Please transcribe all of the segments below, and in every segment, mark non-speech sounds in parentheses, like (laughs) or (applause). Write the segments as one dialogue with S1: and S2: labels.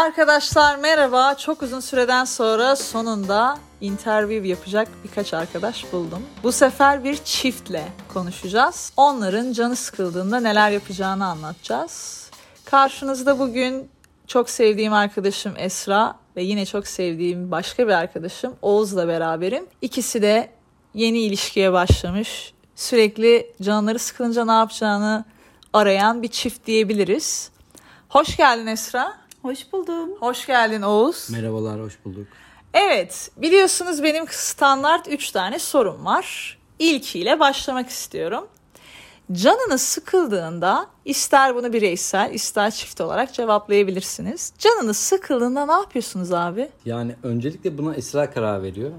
S1: Arkadaşlar merhaba. Çok uzun süreden sonra sonunda interview yapacak birkaç arkadaş buldum. Bu sefer bir çiftle konuşacağız. Onların canı sıkıldığında neler yapacağını anlatacağız. Karşınızda bugün çok sevdiğim arkadaşım Esra ve yine çok sevdiğim başka bir arkadaşım Oğuz'la beraberim. İkisi de yeni ilişkiye başlamış. Sürekli canları sıkılınca ne yapacağını arayan bir çift diyebiliriz. Hoş geldin Esra.
S2: Hoş buldum.
S1: Hoş geldin Oğuz.
S3: Merhabalar, hoş bulduk.
S1: Evet, biliyorsunuz benim standart 3 tane sorum var. İlkiyle başlamak istiyorum. Canınız sıkıldığında ister bunu bireysel ister çift olarak cevaplayabilirsiniz. Canınız sıkıldığında ne yapıyorsunuz abi?
S3: Yani öncelikle buna Esra karar veriyor.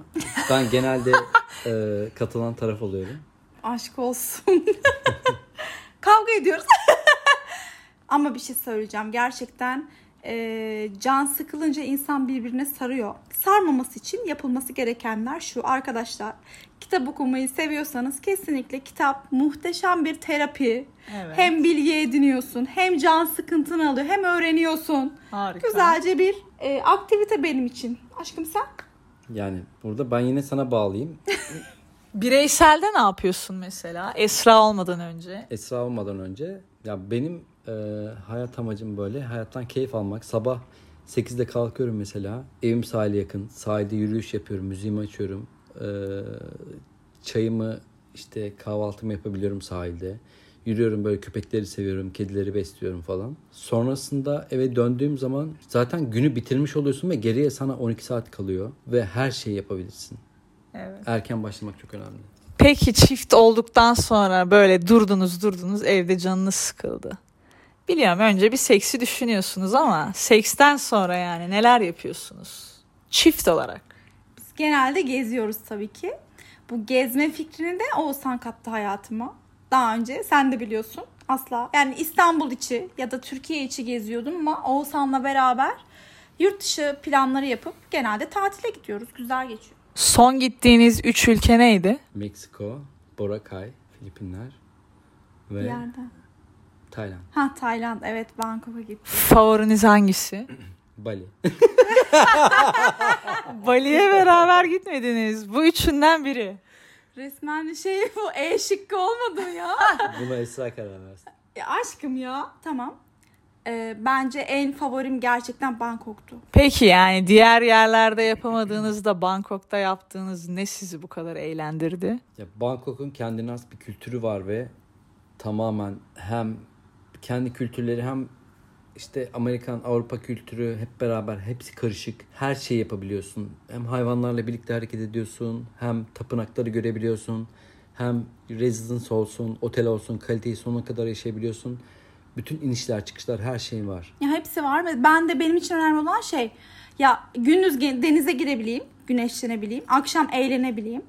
S3: Ben genelde (laughs) e, katılan taraf oluyorum.
S2: Aşk olsun. (laughs) Kavga ediyoruz. (laughs) Ama bir şey söyleyeceğim. Gerçekten e, can sıkılınca insan birbirine sarıyor. Sarmaması için yapılması gerekenler şu. Arkadaşlar kitap okumayı seviyorsanız kesinlikle kitap muhteşem bir terapi.
S1: Evet.
S2: Hem bilgi ediniyorsun hem can sıkıntını alıyor hem öğreniyorsun.
S1: Harika.
S2: Güzelce bir e, aktivite benim için. Aşkım sen?
S3: Yani burada ben yine sana bağlayayım. (laughs)
S1: Bireyselde ne yapıyorsun mesela? Esra olmadan önce.
S3: Esra olmadan önce ya benim e, hayat amacım böyle hayattan keyif almak. Sabah 8'de kalkıyorum mesela. Evim sahile yakın. Sahilde yürüyüş yapıyorum. Müziğimi açıyorum. E, çayımı işte kahvaltımı yapabiliyorum sahilde. Yürüyorum böyle köpekleri seviyorum. Kedileri besliyorum falan. Sonrasında eve döndüğüm zaman zaten günü bitirmiş oluyorsun ve geriye sana 12 saat kalıyor. Ve her şeyi yapabilirsin.
S1: Evet.
S3: Erken başlamak çok önemli.
S1: Peki çift olduktan sonra böyle durdunuz durdunuz evde canınız sıkıldı. Biliyorum önce bir seksi düşünüyorsunuz ama seksten sonra yani neler yapıyorsunuz? Çift olarak.
S2: Biz genelde geziyoruz tabii ki. Bu gezme fikrini de Oğuzhan kattı hayatıma. Daha önce sen de biliyorsun asla. Yani İstanbul içi ya da Türkiye içi geziyordum ama Oğuzhan'la beraber yurt dışı planları yapıp genelde tatile gidiyoruz. Güzel geçiyor.
S1: Son gittiğiniz üç ülke neydi?
S3: Meksiko, Boracay, Filipinler
S2: Bir
S3: ve
S2: yerden.
S3: Tayland.
S2: Ha Tayland evet Bangkok'a gittim.
S1: Favoriniz hangisi? (clears throat)
S3: Bali. (laughs)
S1: Bali'ye beraber gitmediniz. Bu üçünden biri.
S2: Resmen şey bu E şıkkı olmadı mı ya?
S3: Buna Esra karar versin.
S2: ya aşkım ya tamam. Ee, bence en favorim gerçekten Bangkok'tu.
S1: Peki yani diğer yerlerde yapamadığınızda Bangkok'ta yaptığınız ne sizi bu kadar eğlendirdi?
S3: Ya Bangkok'un kendine has bir kültürü var ve tamamen hem kendi kültürleri hem işte Amerikan, Avrupa kültürü hep beraber hepsi karışık. Her şeyi yapabiliyorsun. Hem hayvanlarla birlikte hareket ediyorsun, hem tapınakları görebiliyorsun, hem residence olsun, otel olsun, kaliteyi sonuna kadar yaşayabiliyorsun. Bütün inişler, çıkışlar her şey var.
S2: Ya hepsi var ve ben de benim için önemli olan şey ya gündüz denize girebileyim, güneşlenebileyim, akşam eğlenebileyim.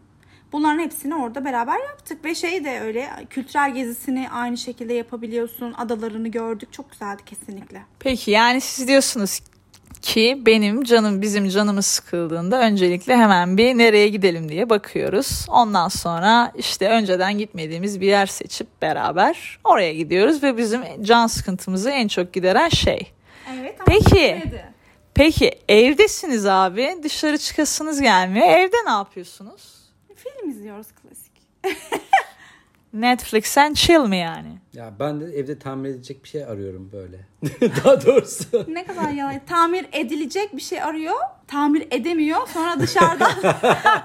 S2: Bunların hepsini orada beraber yaptık ve şey de öyle kültürel gezisini aynı şekilde yapabiliyorsun. Adalarını gördük. Çok güzeldi kesinlikle.
S1: Peki yani siz diyorsunuz ki benim canım bizim canımız sıkıldığında öncelikle hemen bir nereye gidelim diye bakıyoruz. Ondan sonra işte önceden gitmediğimiz bir yer seçip beraber oraya gidiyoruz ve bizim can sıkıntımızı en çok gideren şey.
S2: Evet.
S1: Peki. Peki evdesiniz abi dışarı çıkasınız gelmiyor. Evde ne yapıyorsunuz?
S2: Film izliyoruz klasik. (laughs)
S1: Netflix and chill mi yani?
S3: Ya ben de evde tamir edecek bir şey arıyorum böyle. (laughs) Daha doğrusu.
S2: Ne kadar yalan. Tamir edilecek bir şey arıyor. Tamir edemiyor. Sonra dışarıdan (laughs)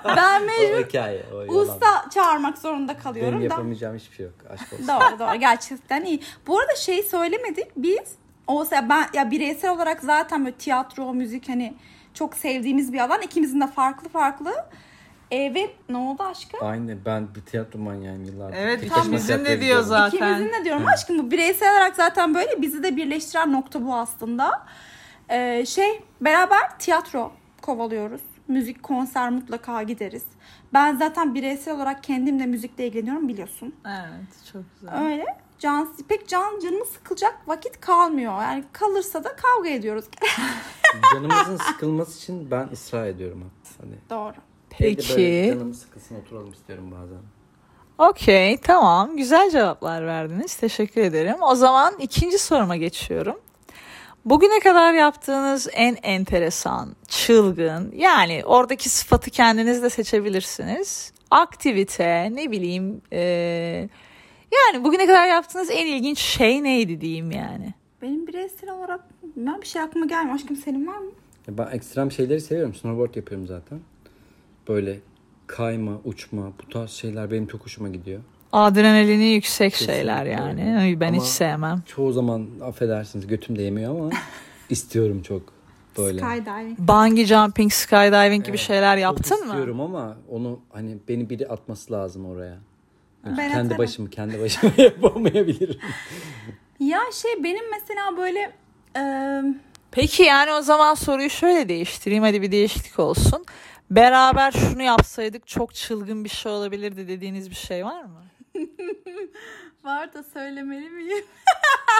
S2: ben
S3: o
S2: mecbur
S3: hikaye. O yalan.
S2: usta çağırmak zorunda
S3: Benim
S2: kalıyorum da.
S3: yapamayacağım hiçbir şey yok. Aşk olsun.
S2: Doğru doğru gerçekten iyi. Bu arada şey söylemedik biz o ya ben ya bireysel olarak zaten böyle tiyatro, müzik hani çok sevdiğimiz bir alan. İkimizin de farklı farklı. E, ve ne oldu aşkım?
S3: Aynı ben bir tiyatro manyağıyım yıllardır.
S1: Evet,
S3: Tek
S1: tam bizim de diyor zaten.
S2: İkimizin de diyorum aşkım bu bireysel olarak zaten böyle bizi de birleştiren nokta bu aslında. Ee, şey beraber tiyatro kovalıyoruz. Müzik konser mutlaka gideriz. Ben zaten bireysel olarak kendim de müzikle ilgileniyorum biliyorsun.
S1: Evet çok güzel.
S2: Öyle. Can, pek can canımı sıkılacak vakit kalmıyor. Yani kalırsa da kavga ediyoruz. (laughs)
S3: Canımızın sıkılması için ben ısrar ediyorum. Hani
S2: Doğru.
S3: Evde böyle
S1: Peki.
S3: canım sıkılsın oturalım istiyorum bazen.
S1: Okey tamam güzel cevaplar verdiniz. Teşekkür ederim. O zaman ikinci soruma geçiyorum. Bugüne kadar yaptığınız en enteresan, çılgın yani oradaki sıfatı kendiniz de seçebilirsiniz. Aktivite ne bileyim e, yani bugüne kadar yaptığınız en ilginç şey neydi diyeyim yani.
S2: Benim bireysel olarak ben bir şey aklıma gelmiyor. Aşkım senin var mı?
S3: Ya Ben ekstrem şeyleri seviyorum. Snowboard yapıyorum zaten. Böyle kayma, uçma bu tarz şeyler benim çok hoşuma gidiyor.
S1: Adrenalini yüksek
S3: Kesinlikle
S1: şeyler yani. Ay, Ben
S3: Ama-
S1: hiç sevmem.
S3: Çoğu zaman affedersiniz götüm değmiyor ama (laughs) istiyorum çok böyle.
S2: Skydiving.
S1: Bungee jumping, skydiving gibi
S3: Evet,
S1: şeyler
S3: Çok
S1: yaptın mı?
S3: istiyorum ama onu hani beni biri atması lazım oraya.
S2: Ben
S3: kendi
S2: atarım.
S3: başımı kendi başıma (laughs) yapamayabilirim.
S2: Ya şey benim mesela böyle e,
S1: Peki yani o zaman soruyu şöyle değiştireyim. Hadi bir değişiklik olsun. Beraber şunu yapsaydık çok çılgın bir şey olabilirdi dediğiniz bir şey var mı? (laughs)
S2: var da söylemeli miyim?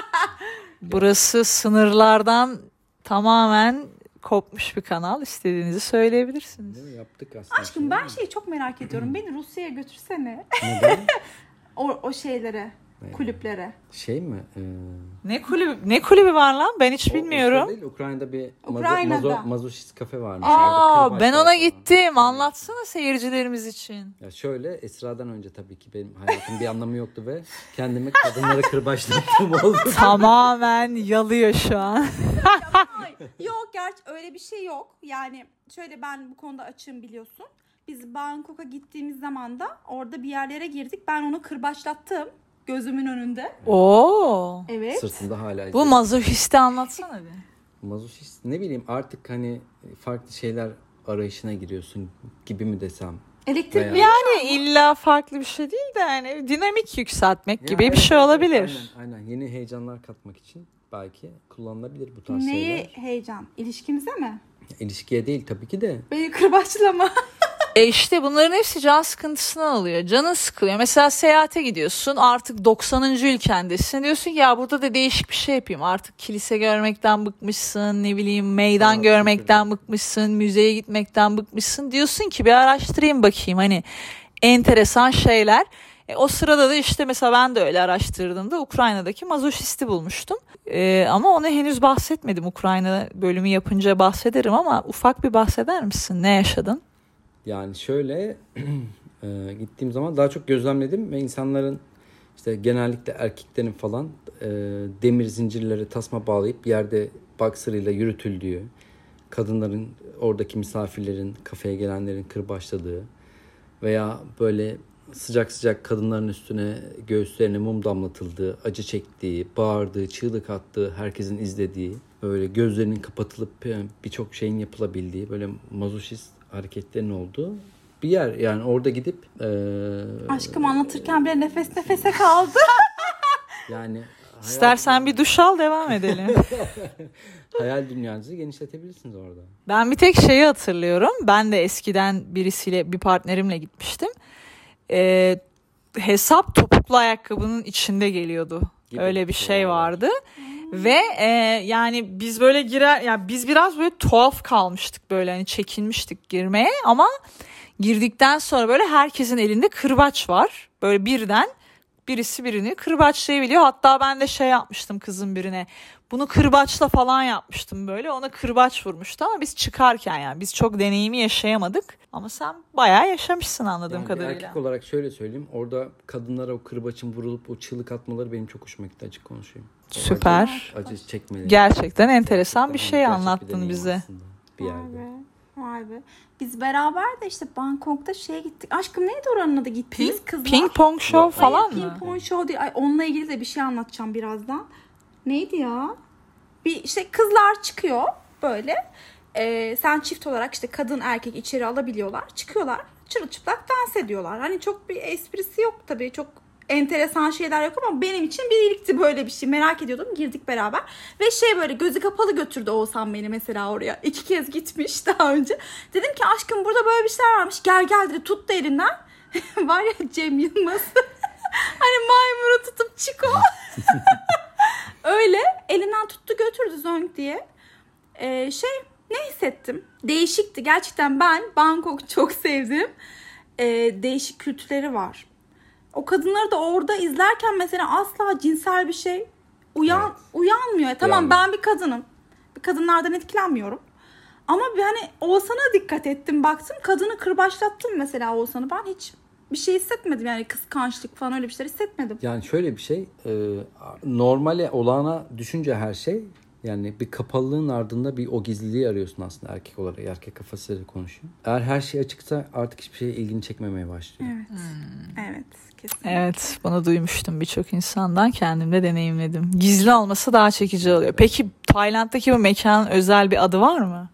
S2: (laughs)
S1: Burası sınırlardan tamamen kopmuş bir kanal. İstediğinizi söyleyebilirsiniz.
S3: Değil mi? Yaptık aslında.
S2: Aşkım ben şeyi çok merak ediyorum. (clears throat) Beni Rusya'ya götürsene.
S3: Neden? (laughs)
S2: O, o şeylere, kulüplere.
S3: Şey mi? Ee,
S1: Ne kulübü, ne kulübü var lan? Ben hiç
S3: o-
S1: bilmiyorum.
S3: değil, Ukrayna'da bir
S2: Ukrayna'da.
S3: mazo, mazoşist kafe varmış.
S1: Aa ben ona
S3: falan.
S1: gittim. Anlatsana seyircilerimiz için.
S3: Ya şöyle Esra'dan önce tabii ki benim hayatım bir anlamı yoktu ve kendimi kadınlara kırbaçlattığım oldu.
S1: Tamamen yalıyor şu an.
S2: Yok gerçi öyle bir şey yok. Yani şöyle ben bu konuda açığım biliyorsun. Biz Bangkok'a gittiğimiz zaman da orada bir yerlere girdik. Ben onu kırbaçlattım gözümün önünde.
S1: Oo.
S2: Evet.
S3: Sırtında hala.
S1: Bu mazohisti anlatsana bir.
S3: Mazoşist ne bileyim artık hani farklı şeyler arayışına giriyorsun gibi mi desem.
S2: Elektrik
S3: Veya-
S1: Yani illa farklı bir şey değil de yani dinamik yükseltmek
S3: Ya
S1: gibi bir
S3: evet,
S1: şey olabilir.
S3: Aynen, aynen yeni heyecanlar katmak için belki kullanılabilir bu tarz
S2: Neyi
S3: şeyler.
S2: heyecan? İlişkimize mi?
S3: İlişkiye değil tabii ki de.
S2: Beni kırbaçlama. (laughs)
S1: E işte bunların hepsi can sıkıntısından oluyor. Canın sıkılıyor. Mesela seyahate gidiyorsun artık 90. ülkendesin. Diyorsun ki ya burada da değişik bir şey yapayım. Artık kilise görmekten bıkmışsın. Ne bileyim meydan
S3: Evet,
S1: görmekten bıkmışsın. Müzeye gitmekten bıkmışsın. Diyorsun ki bir araştırayım bakayım hani enteresan şeyler. E, o sırada da işte mesela ben de öyle araştırdığımda Ukrayna'daki mazoşisti bulmuştum. E, ama onu henüz bahsetmedim. Ukrayna bölümü yapınca bahsederim ama ufak bir bahseder misin? Ne yaşadın?
S3: Yani şöyle (clears throat) e, gittiğim zaman daha çok gözlemledim ve insanların işte genellikle erkeklerin falan e, demir zincirlere tasma bağlayıp yerde boxer'ıyla yürütüldüğü, kadınların oradaki misafirlerin kafeye gelenlerin kırbaçladığı veya böyle sıcak sıcak kadınların üstüne göğüslerine mum damlatıldığı, acı çektiği, bağırdığı, çığlık attığı, herkesin izlediği, böyle gözlerinin kapatılıp e, birçok şeyin yapılabildiği, böyle mazoşist hareketlerin olduğu bir yer. Yani orada gidip e,
S2: Aşkım anlatırken bile nefes nefese kaldı. (laughs)
S3: yani
S1: İstersen bir duş al devam edelim. (laughs)
S3: hayal dünyanızı genişletebilirsiniz orada.
S1: ben bir tek şeyi hatırlıyorum. Ben de eskiden birisiyle bir partnerimle gitmiştim. Ee, hesap topuklu ayakkabının içinde geliyordu.
S3: Gibi
S1: Öyle bir
S3: şey
S1: şey
S3: var.
S1: Ve e, yani biz böyle girer yani biz biraz böyle tuhaf kalmıştık böyle hani çekinmiştik girmeye ama girdikten sonra böyle herkesin elinde kırbaç var. Böyle birden birisi birini kırbaçlayabiliyor. Hatta ben de şey yapmıştım kızın birine. Bunu kırbaçla falan yapmıştım böyle. Ona kırbaç vurmuştu ama biz çıkarken yani biz çok deneyimi yaşayamadık. Ama sen bayağı yaşamışsın anladığım
S3: Yani
S1: kadarıyla.
S3: erkek olarak şöyle söyleyeyim. Orada kadınlara o kırbaçın vurulup o çığlık atmaları benim çok hoşuma gitti açık konuşayım.
S1: Süper.
S3: Acı, acı çekmeleri.
S1: Gerçekten enteresan bir şey
S3: gerçek bir
S1: anlattın
S3: deneyim
S1: bize.
S3: Bir
S2: Vay
S3: yerde.
S2: be. Vay be. Biz beraber de işte Bangkok'ta şeye gittik. Aşkım neydi oranın adı gittiğimiz
S1: Ping,
S2: kızlar?
S1: ping pong show falan
S2: Hayır,
S1: mı?
S2: Ping pong show değil. Ay, onunla ilgili de bir şey anlatacağım birazdan. Neydi ya? Bir işte kızlar çıkıyor böyle. Ee, sen çift olarak işte kadın erkek içeri alabiliyorlar. Çıkıyorlar. Çırılçıplak dans ediyorlar. Hani çok bir esprisi yok tabii. Çok enteresan şeyler yok ama benim için bir iyilikti böyle bir şey. Merak ediyordum. Girdik beraber. Ve şey böyle gözü kapalı götürdü Oğuzhan beni mesela oraya. İki kez gitmiş (laughs) daha önce. Dedim ki aşkım burada böyle bir şeyler varmış. Gel gel dedi. Tuttu elinden. (laughs) Var ya Cem Yılmaz. (laughs) hani maymunu tutup çiko. Öyle elinden tuttu götürdü zonk diye. Ee, şey ne hissettim? Değişikti. Gerçekten ben Bangkok çok sevdim. Ee, değişik kültürleri var. O kadınları da orada izlerken mesela asla cinsel bir şey uyan
S3: Evet.
S2: uyanmıyor. Tamam
S3: Uyanmıyor.
S2: ben bir kadınım. kadınlardan etkilenmiyorum. Ama bir hani Oğuzhan'a dikkat ettim. Baktım kadını kırbaçlattım mesela Oğuzhan'ı. Ben hiç bir şey hissetmedim yani kıskançlık falan öyle bir şeyler hissetmedim.
S3: Yani şöyle bir şey, e, normale olağana düşünce her şey yani bir kapalılığın ardında bir o gizliliği arıyorsun aslında erkek olarak. Erkek kafasıyla konuşuyor. Eğer her şey açıksa artık hiçbir şeye ilgini çekmemeye başlıyor.
S2: Evet. Evet. Kesin.
S1: Evet bunu duymuştum birçok insandan kendim de deneyimledim. Gizli olması daha çekici oluyor. Peki Tayland'daki bu mekanın özel bir adı var mı?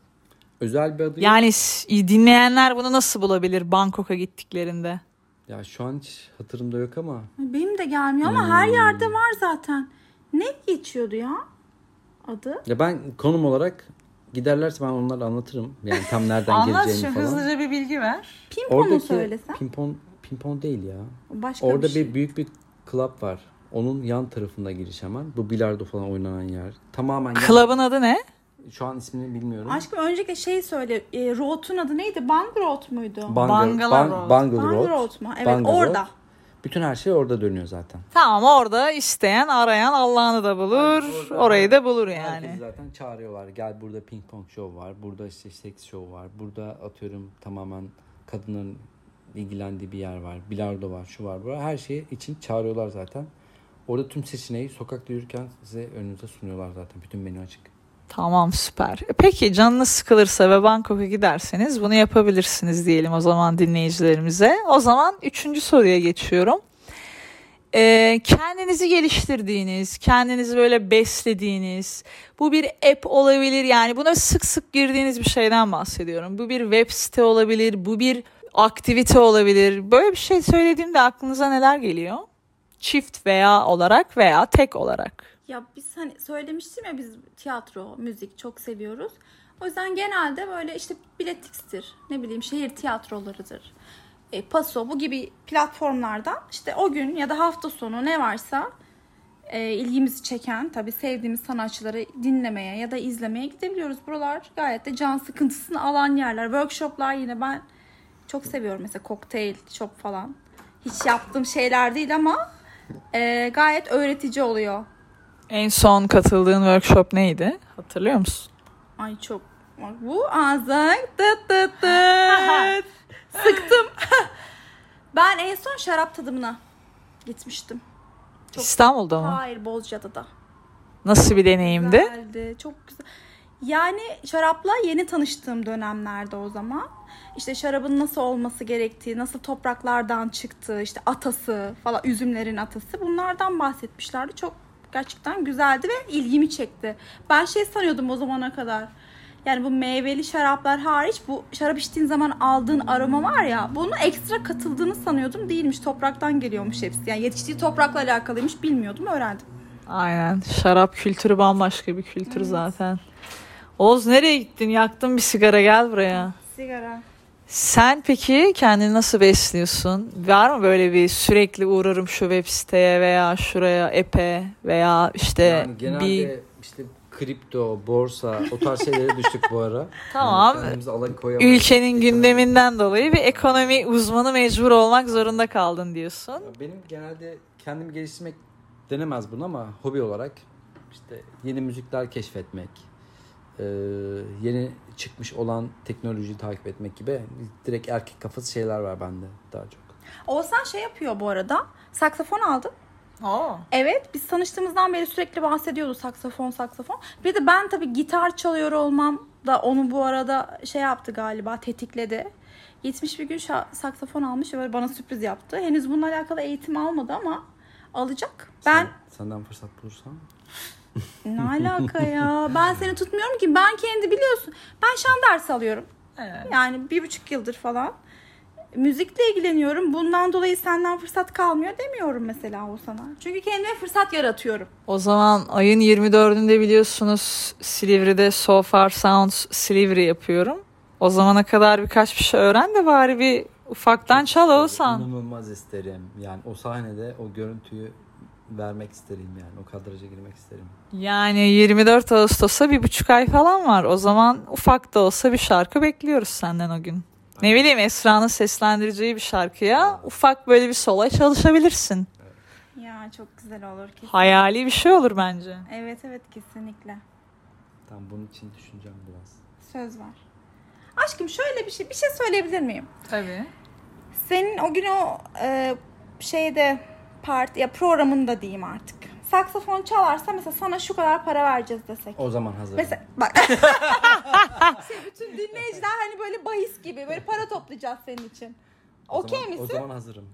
S3: Özel bir adı yok.
S1: Yani s- dinleyenler bunu nasıl bulabilir Bangkok'a gittiklerinde?
S3: Ya şu an hiç hatırımda yok ama
S2: Benim de gelmiyor ama her yerde var zaten. Ne geçiyordu ya adı?
S3: ya ben konum olarak giderlerse ben onları anlatırım. Yani tam nereden
S1: Anlat şu
S3: geleceğini falan.
S1: hızlıca bir bilgi ver.
S2: Pimpon'u söylesen.
S3: pimpon pimpon değil ya.
S2: Başka
S3: Orada
S2: bir şey.
S3: bir büyük bir club var. Onun yan tarafında giriş hemen. Bu bilardo falan oynanan yer. Tamamen yan-
S1: Club'ın adı ne?
S3: Şu an ismini bilmiyorum.
S2: Aşkım öncelikle şey söyle. E, Road'un adı neydi? Bang Road muydu?
S3: Bangor,
S1: Bangalore
S3: Ban-
S1: Road.
S3: Bangalore
S2: Bang
S3: Road.
S2: Road mu? Evet
S3: Bangalore
S2: orada.
S3: Bütün her şey orada dönüyor zaten.
S1: Tamam orada isteyen arayan Allah'ını da bulur.
S3: Orada-
S1: orayı da bulur
S3: Herkesi
S1: yani.
S3: zaten çağırıyorlar. Gel burada ping pong show var. Burada işte seks show var. Burada atıyorum tamamen kadının ilgilendiği bir yer var. Bilardo var, şu var, bu var. Her şey için çağırıyorlar zaten. Orada tüm seçeneği sokakta yürürken size önünüze sunuyorlar zaten. Bütün menü açık.
S1: Tamam süper. E Peki canınız sıkılırsa ve Bangkok'a giderseniz bunu yapabilirsiniz diyelim o zaman dinleyicilerimize. O zaman üçüncü soruya geçiyorum. Ee, kendinizi geliştirdiğiniz, kendinizi böyle beslediğiniz, bu bir app olabilir yani buna sık sık girdiğiniz bir şeyden bahsediyorum. Bu bir web site olabilir, bu bir aktivite olabilir. Böyle bir şey söylediğimde aklınıza neler geliyor? Çift veya olarak veya tek olarak.
S2: Ya biz hani söylemiştim ya biz tiyatro, müzik çok seviyoruz. O yüzden genelde böyle işte biletix'tir, ne bileyim şehir tiyatrolarıdır, e, paso bu gibi platformlardan işte o gün ya da hafta sonu ne varsa e, ilgimizi çeken tabii sevdiğimiz sanatçıları dinlemeye ya da izlemeye gidebiliyoruz. Buralar gayet de can sıkıntısını alan yerler. Workshoplar yine ben çok seviyorum mesela kokteyl shop falan. Hiç yaptığım şeyler değil ama e, gayet öğretici oluyor.
S1: En son katıldığın workshop neydi? Hatırlıyor musun?
S2: Ay çok. Bu ağzın tıt tıt tıt. (laughs) Sıktım. (laughs) ben en son şarap tadımına gitmiştim. Çok-
S1: İstanbul'da mı?
S2: Hayır Bozcaada'da.
S1: Nasıl bir deneyimdi?
S2: Güzeldi. Çok güzel. Yani şarapla yeni tanıştığım dönemlerde o zaman. İşte şarabın nasıl olması gerektiği, nasıl topraklardan çıktığı, işte atası falan, üzümlerin atası bunlardan bahsetmişlerdi. Çok gerçekten güzeldi ve ilgimi çekti. Ben şey sanıyordum o zamana kadar. Yani bu meyveli şaraplar hariç bu şarap içtiğin zaman aldığın aroma var ya bunu ekstra katıldığını sanıyordum. Değilmiş topraktan geliyormuş hepsi. Yani yetiştiği toprakla alakalıymış bilmiyordum öğrendim.
S1: Aynen. Şarap kültürü bambaşka bir kültür zaten. Oğuz nereye gittin? Yaktın bir sigara gel buraya.
S2: Sigara.
S1: Sen peki kendini nasıl besliyorsun? Var mı böyle bir sürekli uğrarım şu web siteye veya şuraya epe veya işte
S3: Yani genelde
S1: bir
S3: işte kripto, borsa o tarz şeylere (laughs) düştük bu ara.
S1: Tamam.
S3: Yani
S1: ülkenin gündeminden dolayı bir ekonomi uzmanı mecbur olmak zorunda kaldın diyorsun.
S3: Benim genelde kendimi geliştirmek denemez bunu ama hobi olarak işte yeni müzikler keşfetmek, e, yeni çıkmış olan teknolojiyi takip etmek gibi direkt erkek kafası şeyler var bende daha çok.
S2: Oğuzhan şey yapıyor bu arada. Saksafon aldı.
S1: Oo.
S2: Evet biz tanıştığımızdan beri sürekli bahsediyordu saksafon saksafon. Bir de ben tabii gitar çalıyor olmam da onu bu arada şey yaptı galiba tetikledi. Gitmiş bir gün şa- saksafon almış ve bana sürpriz yaptı. Henüz bununla alakalı eğitim almadı ama alacak. Ben
S3: Sen- senden fırsat bulursam
S2: ne alaka ya? Ben seni tutmuyorum ki. Ben kendi biliyorsun. Ben şan dersi alıyorum.
S1: Evet.
S2: Yani bir buçuk yıldır falan. Müzikle ilgileniyorum. Bundan dolayı senden fırsat kalmıyor demiyorum mesela o sana. Çünkü kendime fırsat yaratıyorum.
S1: O zaman ayın 24'ünde biliyorsunuz Silivri'de So Far Sounds Silivri yapıyorum. O zamana kadar birkaç bir şey öğren de bari bir ufaktan çal Oğuzhan.
S3: İnanılmaz isterim. Yani o sahnede o görüntüyü vermek isterim yani. O kadraja girmek isterim.
S1: Yani 24 Ağustos'a bir buçuk ay falan var. O zaman ufak da olsa bir şarkı bekliyoruz senden o gün. Ne bileyim Esra'nın seslendireceği bir şarkıya ufak böyle bir sola çalışabilirsin.
S2: Ya çok güzel olur kesin.
S1: Hayali bir şey olur bence.
S2: Evet evet kesinlikle.
S3: Tamam bunun için düşüneceğim biraz.
S2: Söz ver. Aşkım şöyle bir şey bir şey söyleyebilir miyim?
S1: Tabii.
S2: Senin o gün o e, şeyde parti ya programında diyeyim artık. Saksafon çalarsa mesela sana şu kadar para vereceğiz desek.
S3: O zaman hazırım.
S2: Mesela bak. (laughs) şey, bütün dinleyiciler hani böyle bahis gibi böyle para toplayacağız senin için. Okey misin?
S3: O zaman hazırım.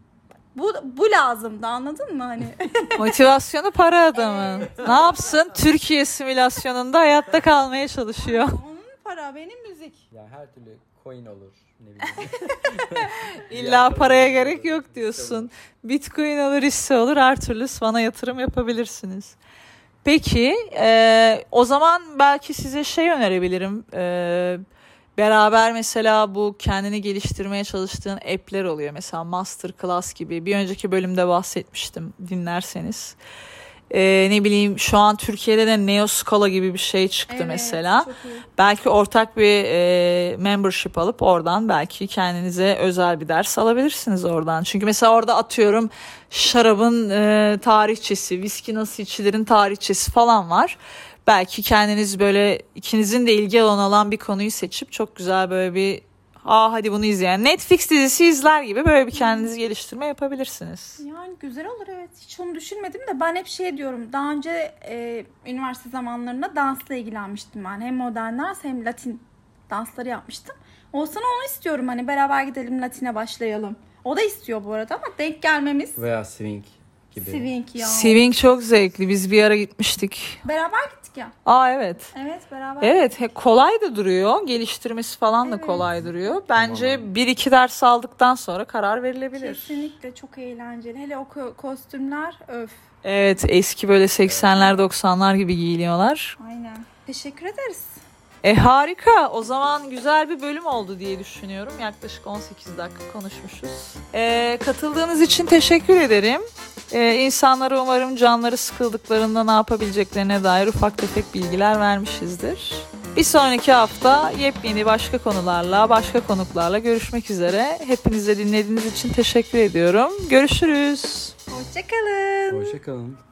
S2: Bu bu lazımdı anladın mı hani? (laughs)
S1: Motivasyonu para adamın. Ne yapsın? Türkiye simülasyonunda hayatta kalmaya çalışıyor.
S2: Onun para benim müzik.
S3: Ya her türlü coin olur. Ne bileyim. (laughs)
S1: İlla paraya gerek yok diyorsun. Bitcoin olur, hisse olur, her türlü bana yatırım yapabilirsiniz. Peki, e, o zaman belki size şey önerebilirim. E, beraber mesela bu kendini geliştirmeye çalıştığın app'ler oluyor. Mesela Masterclass gibi. Bir önceki bölümde bahsetmiştim dinlerseniz. E, ne bileyim şu an Türkiye'de de Neoscala gibi bir şey çıktı mesela
S2: Çok iyi.
S1: belki ortak bir e, membership alıp oradan belki kendinize özel bir ders alabilirsiniz oradan. Çünkü mesela orada atıyorum şarabın e, tarihçesi, viski nasıl içilerin tarihçesi falan var. Belki kendiniz böyle ikinizin de ilgi alanı olan bir konuyu seçip çok güzel böyle bir aa hadi bunu izleyen Netflix dizisi izler gibi böyle bir kendinizi geliştirme yapabilirsiniz.
S2: Yani güzel olur evet. Hiç onu düşünmedim de ben hep şey diyorum. Daha önce e, üniversite zamanlarında dansla ilgilenmiştim ben. Hem modern dans hem latin dansları yapmıştım. Olsana onu istiyorum hani beraber gidelim latine başlayalım. O da istiyor bu arada ama denk gelmemiz
S3: Veya swing gibi.
S2: swing ya.
S1: Swing çok zevkli. Biz bir ara gitmiştik.
S2: Beraber gittik ya.
S1: Aa evet.
S2: Evet beraber.
S1: Evet he- kolay da duruyor. Geliştirmesi falan da
S2: Evet.
S1: kolay duruyor. Bence
S3: Tamam.
S1: bir iki ders aldıktan sonra karar verilebilir.
S2: Kesinlikle çok eğlenceli. Hele o ko- kostümler öf.
S1: Evet eski böyle 80'ler 90'lar gibi giyiniyorlar.
S2: Aynen. Teşekkür ederiz.
S1: E harika. O zaman güzel bir bölüm oldu diye düşünüyorum. Yaklaşık 18 dakika konuşmuşuz. E, katıldığınız için teşekkür ederim. E, insanlara umarım canları sıkıldıklarında ne yapabileceklerine dair ufak tefek bilgiler vermişizdir. Bir sonraki hafta yepyeni başka konularla, başka konuklarla görüşmek üzere. Hepinize dinlediğiniz için teşekkür ediyorum. Görüşürüz.
S2: Hoşçakalın.
S3: Hoşçakalın.